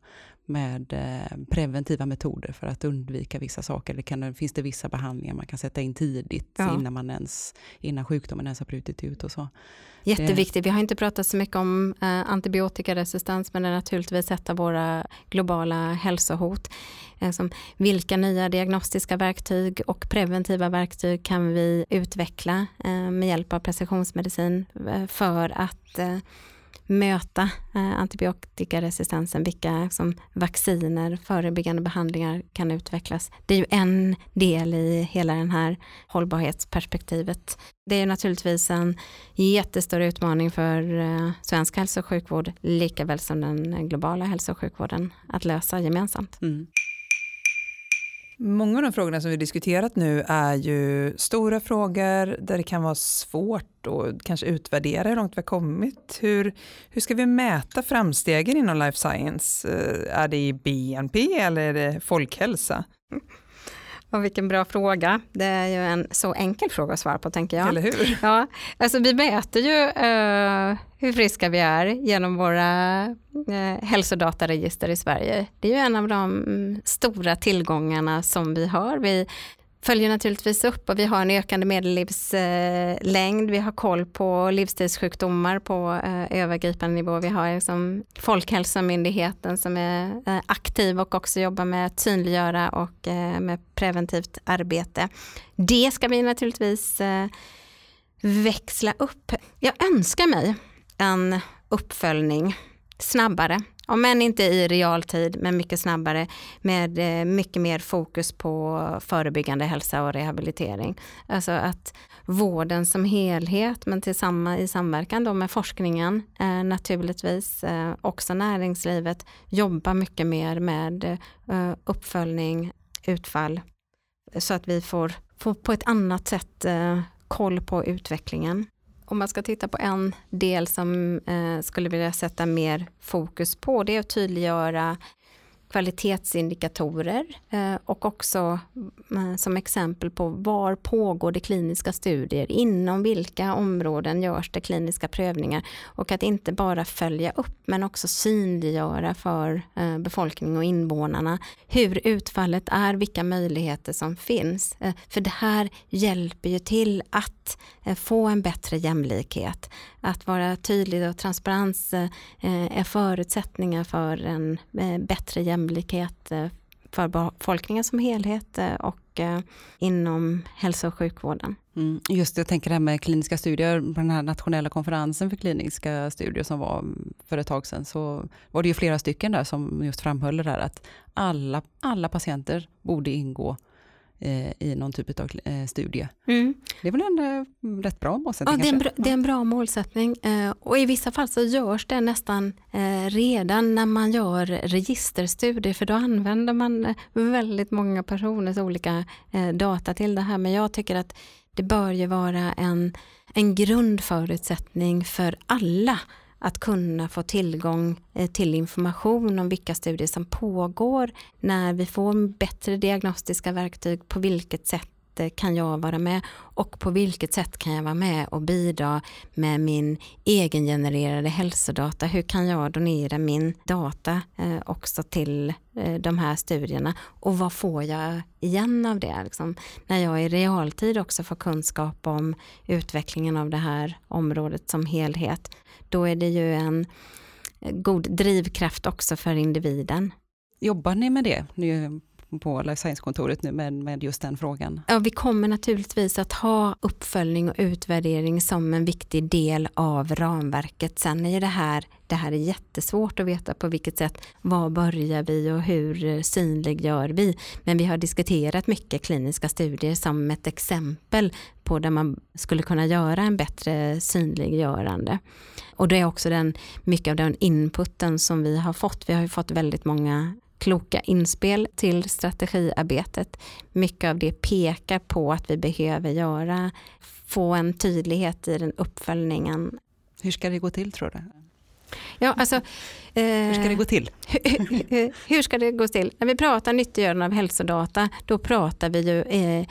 med eh, preventiva metoder för att undvika vissa saker. Det kan, finns det vissa behandlingar man kan sätta in tidigt ja. innan, man ens, innan sjukdomen ens har brutit ut och så. Jätteviktigt. Vi har inte pratat så mycket om eh, antibiotikaresistens men det är naturligtvis ett av våra globala hälsohot. Eh, vilka nya diagnostiska verktyg och preventiva verktyg kan vi utveckla eh, med hjälp av precisionsmedicin för att eh, möta eh, antibiotikaresistensen, vilka som vacciner, förebyggande behandlingar kan utvecklas. Det är ju en del i hela den här hållbarhetsperspektivet. Det är naturligtvis en jättestor utmaning för eh, svensk hälso och sjukvård, lika väl som den globala hälso och sjukvården, att lösa gemensamt. Mm. Många av de frågorna som vi diskuterat nu är ju stora frågor där det kan vara svårt att kanske utvärdera hur långt vi har kommit. Hur, hur ska vi mäta framstegen inom life science? Eh, är det i BNP eller är det folkhälsa? Och vilken bra fråga. Det är ju en så enkel fråga att svara på tänker jag. Eller hur? Ja, alltså vi mäter ju uh, hur friska vi är genom våra uh, hälsodataregister i Sverige. Det är ju en av de um, stora tillgångarna som vi har. Vi följer naturligtvis upp och vi har en ökande medellivslängd. Vi har koll på livsstilssjukdomar på eh, övergripande nivå. Vi har liksom Folkhälsomyndigheten som är eh, aktiv och också jobbar med att synliggöra och eh, med preventivt arbete. Det ska vi naturligtvis växla upp. Jag önskar mig en uppföljning snabbare om än inte i realtid, men mycket snabbare med eh, mycket mer fokus på förebyggande hälsa och rehabilitering. Alltså att vården som helhet, men tillsammans i samverkan då med forskningen eh, naturligtvis, eh, också näringslivet, jobbar mycket mer med eh, uppföljning, utfall, så att vi får, får på ett annat sätt eh, koll på utvecklingen om man ska titta på en del som eh, skulle vilja sätta mer fokus på, det är att tydliggöra kvalitetsindikatorer eh, och också mm, som exempel på var pågår det kliniska studier, inom vilka områden görs det kliniska prövningar och att inte bara följa upp men också synliggöra för eh, befolkning och invånarna hur utfallet är, vilka möjligheter som finns. Eh, för det här hjälper ju till att få en bättre jämlikhet. Att vara tydlig och transparens är förutsättningar för en bättre jämlikhet jämlikhet för befolkningen som helhet eh, och eh, inom hälso och sjukvården. Mm, just det, jag tänker det här med kliniska studier, på den här nationella konferensen för kliniska studier som var för ett tag sedan, så var det ju flera stycken där som just framhöll det där att alla, alla patienter borde ingå i någon typ av eh, studie. Mm. Det är väl en eh, rätt bra målsättning? Ja, det är, en bra, det är en bra målsättning och i vissa fall så görs det nästan redan när man gör registerstudier för då använder man väldigt många personers olika data till det här men jag tycker att det bör ju vara en, en grundförutsättning för alla att kunna få tillgång eh, till information om vilka studier som pågår, när vi får bättre diagnostiska verktyg, på vilket sätt Eh, kan jag vara med och på vilket sätt kan jag vara med och bidra med min egengenererade hälsodata? Hur kan jag donera min data eh, också till eh, de här studierna och vad får jag igen av det? Liksom, när jag i realtid också får kunskap om utvecklingen av det här området som helhet, då är det ju en god drivkraft också för individen. Jobbar ni med det på life science-kontoret nu med, med just den frågan? Ja, vi kommer naturligtvis att ha uppföljning och utvärdering som en viktig del av ramverket. Sen är det här, det här är jättesvårt att veta på vilket sätt, var börjar vi och hur synliggör vi? Men vi har diskuterat mycket kliniska studier som ett exempel på där man skulle kunna göra en bättre synliggörande. Och det är också den, mycket av den inputen som vi har fått. Vi har ju fått väldigt många kloka inspel till strategiarbetet. Mycket av det pekar på att vi behöver göra, få en tydlighet i den uppföljningen. Hur ska det gå till tror du? Ja, alltså, eh, hur ska det gå till? Hur, hur ska det gå till? När vi pratar nyttiggörande av hälsodata, då pratar vi ju eh,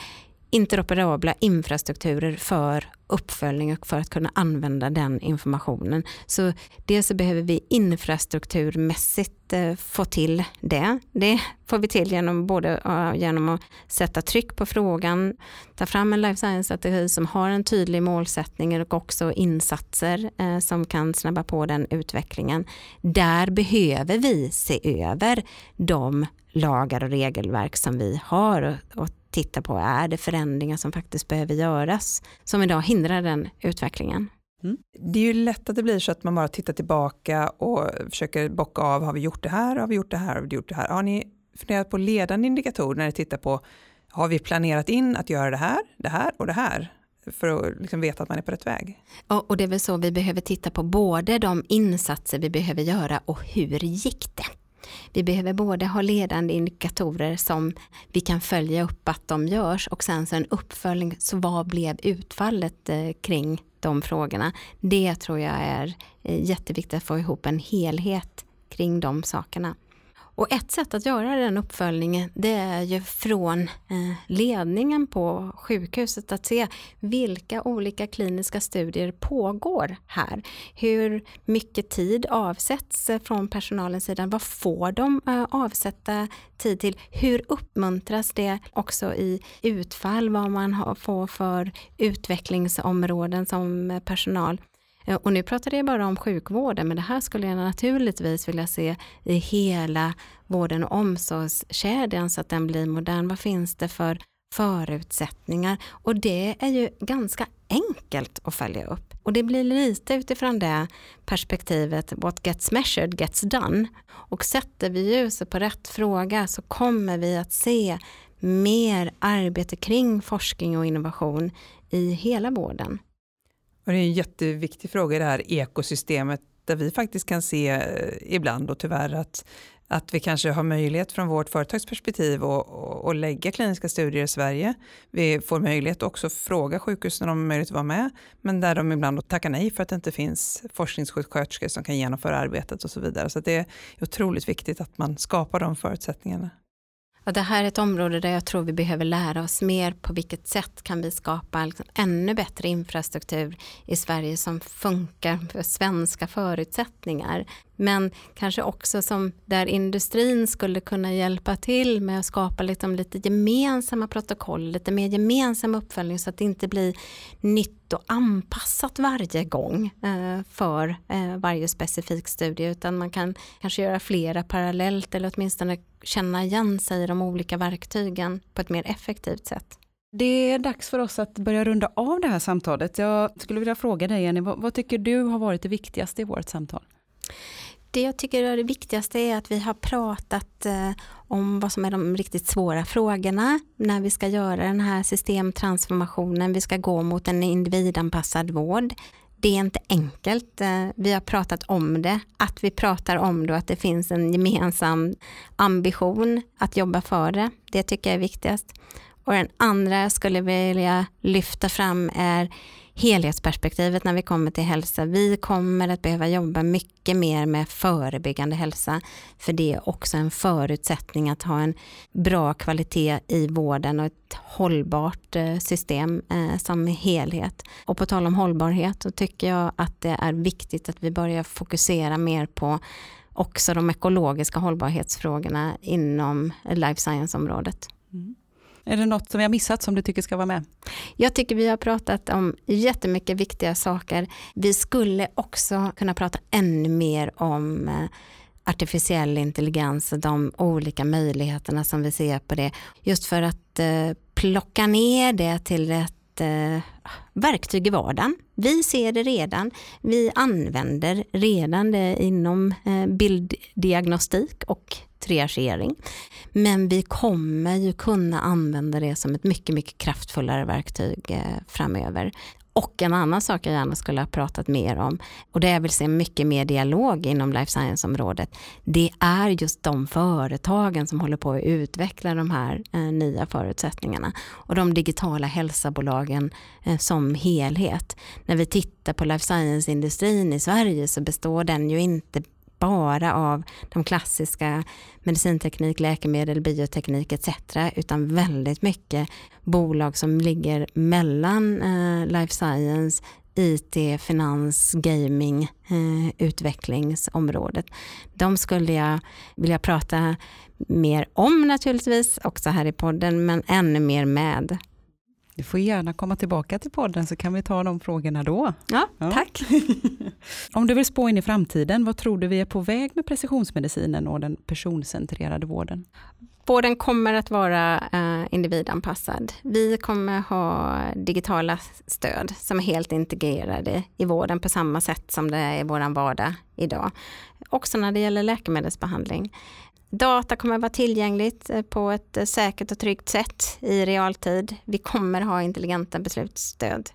interoperabla infrastrukturer för uppföljning och för att kunna använda den informationen. Så dels så behöver vi infrastrukturmässigt eh, få till det. Det får vi till genom både genom att sätta tryck på frågan, ta fram en life science-strategi som har en tydlig målsättning och också insatser eh, som kan snabba på den utvecklingen. Där behöver vi se över de lagar och regelverk som vi har och titta på, är det förändringar som faktiskt behöver göras som idag hindrar den utvecklingen? Mm. Det är ju lätt att det blir så att man bara tittar tillbaka och försöker bocka av, har vi gjort det här, har vi gjort det här, har vi gjort det här? Har ni funderat på ledande indikatorer när ni tittar på, har vi planerat in att göra det här, det här och det här? för att liksom veta att man är på rätt väg. Och det är väl så vi behöver titta på både de insatser vi behöver göra och hur gick det? Vi behöver både ha ledande indikatorer som vi kan följa upp att de görs och sen så en uppföljning, så vad blev utfallet eh, kring de frågorna? Det tror jag är eh, jätteviktigt att få ihop en helhet kring de sakerna. Och ett sätt att göra den uppföljningen det är ju från eh, ledningen på sjukhuset att se vilka olika kliniska studier pågår här. Hur mycket tid avsätts från personalens sida? Vad får de eh, avsätta tid till? Hur uppmuntras det också i utfall? Vad man får för utvecklingsområden som personal? Och nu pratar jag bara om sjukvården, men det här skulle jag naturligtvis vilja se i hela vården och omsorgskedjan så att den blir modern. Vad finns det för förutsättningar? Och det är ju ganska enkelt att följa upp. Och det blir lite utifrån det perspektivet, what gets measured gets done. Och sätter vi ljuset på rätt fråga så kommer vi att se mer arbete kring forskning och innovation i hela vården. Och det är en jätteviktig fråga i det här ekosystemet där vi faktiskt kan se eh, ibland och tyvärr att, att vi kanske har möjlighet från vårt företagsperspektiv att lägga kliniska studier i Sverige. Vi får möjlighet också att fråga sjukhusen om möjlighet att vara med, men där de ibland tackar nej för att det inte finns forskningssjuksköterskor som kan genomföra arbetet och så vidare. Så det är otroligt viktigt att man skapar de förutsättningarna. Och det här är ett område där jag tror vi behöver lära oss mer på vilket sätt kan vi skapa liksom ännu bättre infrastruktur i Sverige som funkar för svenska förutsättningar. Men kanske också som där industrin skulle kunna hjälpa till med att skapa liksom lite gemensamma protokoll, lite mer gemensam uppföljning så att det inte blir nytt och anpassat varje gång eh, för eh, varje specifik studie utan man kan kanske göra flera parallellt eller åtminstone känna igen sig i de olika verktygen på ett mer effektivt sätt. Det är dags för oss att börja runda av det här samtalet. Jag skulle vilja fråga dig Jenny, vad, vad tycker du har varit det viktigaste i vårt samtal? Det jag tycker är det viktigaste är att vi har pratat eh, om vad som är de riktigt svåra frågorna när vi ska göra den här systemtransformationen. Vi ska gå mot en individanpassad vård. Det är inte enkelt. Eh, vi har pratat om det, att vi pratar om det och att det finns en gemensam ambition att jobba för det. Det tycker jag är viktigast. Och den andra jag skulle vilja lyfta fram är helhetsperspektivet när vi kommer till hälsa. Vi kommer att behöva jobba mycket mer med förebyggande hälsa, för det är också en förutsättning att ha en bra kvalitet i vården och ett hållbart eh, system eh, som helhet. Och på tal om hållbarhet så tycker jag att det är viktigt att vi börjar fokusera mer på också de ekologiska hållbarhetsfrågorna inom life science-området. Mm. Är det något som vi har missat som du tycker ska vara med? Jag tycker vi har pratat om jättemycket viktiga saker. Vi skulle också kunna prata ännu mer om eh, artificiell intelligens och de olika möjligheterna som vi ser på det. Just för att eh, plocka ner det till ett eh, verktyg i vardagen. Vi ser det redan. Vi använder redan det inom eh, bilddiagnostik och triagering. Men vi kommer ju kunna använda det som ett mycket, mycket kraftfullare verktyg eh, framöver. Och en annan sak jag gärna skulle ha pratat mer om och det jag vill se mycket mer dialog inom life science-området det är just de företagen som håller på att utveckla de här eh, nya förutsättningarna och de digitala hälsobolagen eh, som helhet. När vi tittar på life science-industrin i Sverige så består den ju inte bara av de klassiska medicinteknik, läkemedel, bioteknik etc. utan väldigt mycket bolag som ligger mellan eh, life science, IT, finans, gaming, eh, utvecklingsområdet. De skulle jag vilja prata mer om naturligtvis, också här i podden, men ännu mer med. Du får gärna komma tillbaka till podden så kan vi ta de frågorna då. Ja, ja. tack. Om du vill spå in i framtiden, vad tror du vi är på väg med precisionsmedicinen och den personcentrerade vården? Vården kommer att vara uh, individanpassad. Vi kommer ha digitala stöd som är helt integrerade i vården på samma sätt som det är i vår vardag idag. Också när det gäller läkemedelsbehandling. Data kommer vara tillgängligt eh, på ett eh, säkert och tryggt sätt i realtid. Vi kommer ha intelligenta beslutsstöd.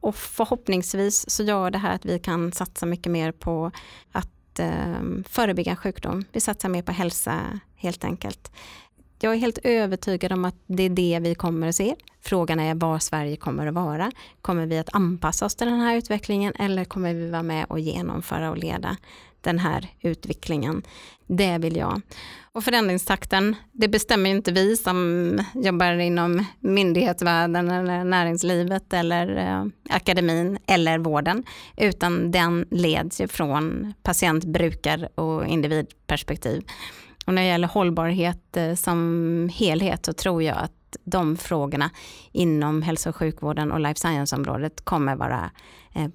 Och förhoppningsvis så gör det här att vi kan satsa mycket mer på att eh, förebygga sjukdom. Vi satsar mer på hälsa helt enkelt. Jag är helt övertygad om att det är det vi kommer att se. Frågan är var Sverige kommer att vara. Kommer vi att anpassa oss till den här utvecklingen eller kommer vi vara med och genomföra och leda den här utvecklingen. Det vill jag. Och förändringstakten, det bestämmer inte vi som jobbar inom myndighetsvärlden eller näringslivet eller eh, akademin eller vården, utan den leds ju från patient, brukar och individperspektiv. Och när det gäller hållbarhet eh, som helhet så tror jag att de frågorna inom hälso och sjukvården och life science-området kommer vara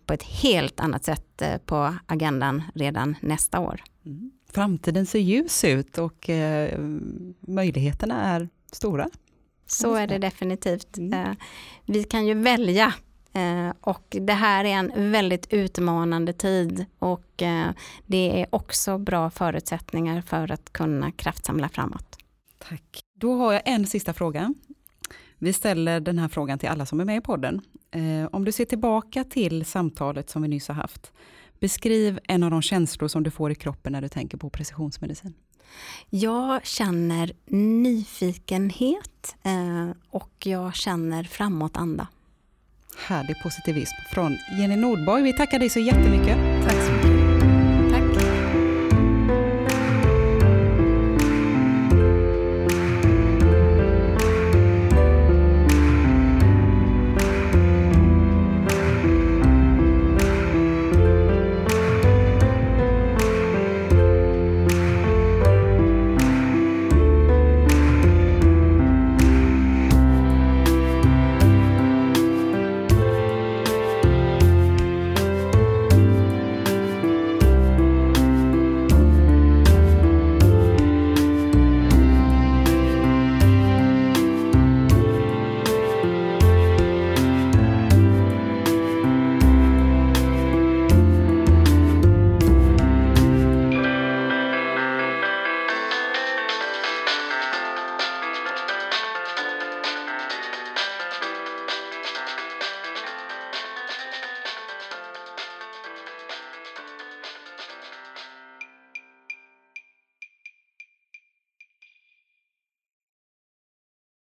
på ett helt annat sätt eh, på agendan redan nästa år. Mm. Framtiden ser ljus ut och eh, möjligheterna är stora. Så är det definitivt. Mm. Vi kan ju välja och det här är en väldigt utmanande tid och det är också bra förutsättningar för att kunna kraftsamla framåt. Tack. Då har jag en sista fråga. Vi ställer den här frågan till alla som är med i podden. Eh, om du ser tillbaka till samtalet som vi nyss har haft, beskriv en av de känslor som du får i kroppen när du tänker på precisionsmedicin. Jag känner nyfikenhet eh, och jag känner framåtanda. Härlig positivism från Jenny Nordborg. Vi tackar dig så jättemycket. Tack så mycket.